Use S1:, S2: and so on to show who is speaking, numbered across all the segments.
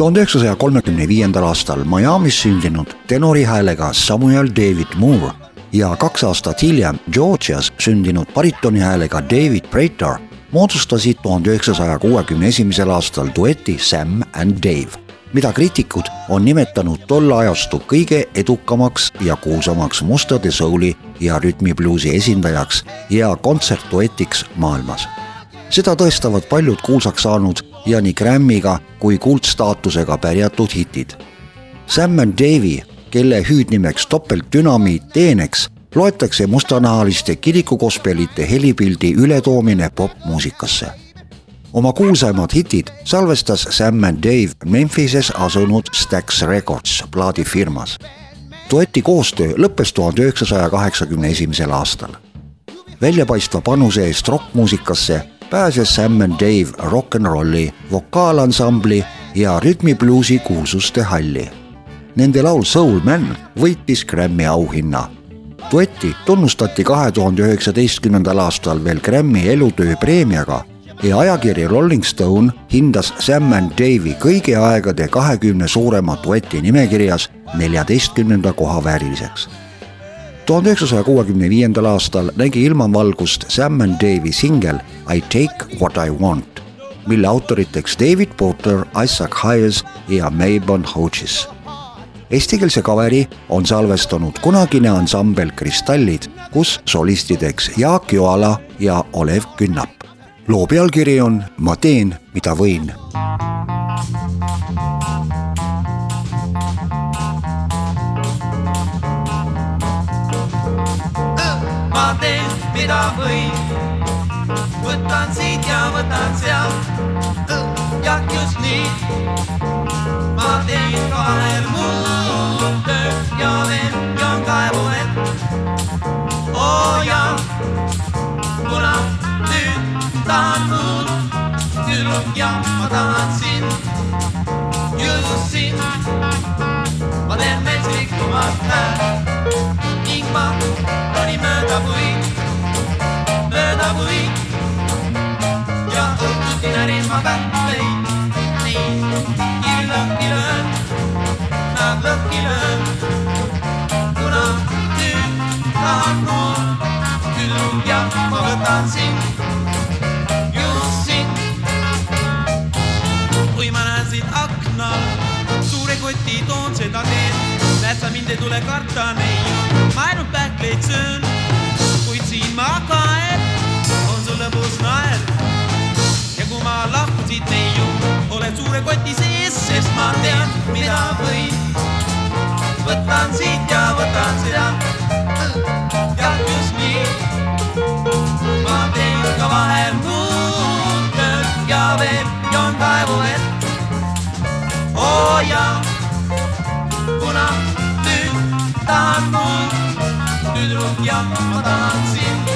S1: tuhande üheksasaja kolmekümne viiendal aastal Miami's sündinud tenori häälega Samuel David Moore ja kaks aastat hiljem Georgias sündinud baritoni häälega David Prater moodustasid tuhande üheksasaja kuuekümne esimesel aastal dueti Sam and Dave, mida kriitikud on nimetanud tolle ajastu kõige edukamaks ja kuulsamaks mustade souli ja rütmibluusi esindajaks ja kontsertduetiks maailmas. Seda tõestavad paljud kuulsaks saanud ja nii Grammy'ga kui kuldstaatusega pärjatud hitid. Sam and Davey, kelle hüüdnimeks topeltdünamiit teeneks, loetakse mustanahaliste kirikugospelite helipildi ületoomine popmuusikasse. oma kuulsaimad hitid salvestas Sam and Dave Memphises asunud Stax Records plaadifirmas. dueti koostöö lõppes tuhande üheksasaja kaheksakümne esimesel aastal väljapaistva panuse eest rokkmuusikasse pääses Sam and Dave rock n rolli, vokaalansambli ja rütmibluusi kuulsuste halli. Nende laul Soul Man võitis Grammy auhinna. duetti tunnustati kahe tuhande üheksateistkümnendal aastal veel Grammy elutöö preemiaga ja ajakiri Rolling Stone hindas Sam and Dave'i kõigi aegade kahekümne suurema dueti nimekirjas neljateistkümnenda koha vääriliseks tuhande üheksasaja kuuekümne viiendal aastal nägi ilmavalgust Sam and Dave'i singel I take what I want, mille autoriteks David Porter, Isaac Hayes ja Mabon Hodges. Eestikeelse kaveri on salvestanud kunagine ansambel Kristallid, kus solistideks Jaak Joala ja Olev Künnap. loo pealkiri on Ma teen, mida võin
S2: mida võin. võtan siit ja võtan sealt. jah, just nii. ma teen kahel muud tööd ja veel joon kaevu vett. oo jaa, kuna nüüd tahan muud. tüdruk ja ma tahan sind, just sind. Õhtuti närin ma pähkleid, nii kivi lõhki löön, nad lõhki löön. kuna nüüd tahan noor tüdruk ja ma võtan sind, just sind. kui ma näen sind aknal, suure koti toon seda teed näed sa mind ei tule karta neiu, ma ainult pähkleid söön, oled suure koti sees, sest ma tean, mida võin. võtan siit ja võtan seda, jah, just nii. ma teen ka vahel muud tööd ja veel joon kaevu vett. oo jaa kuna nüüd tahan mul tüdruk ja ma tahan sind,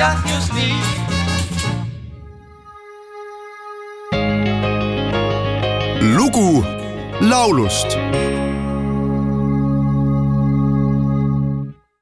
S2: jah, just nii.
S3: Lugu laulust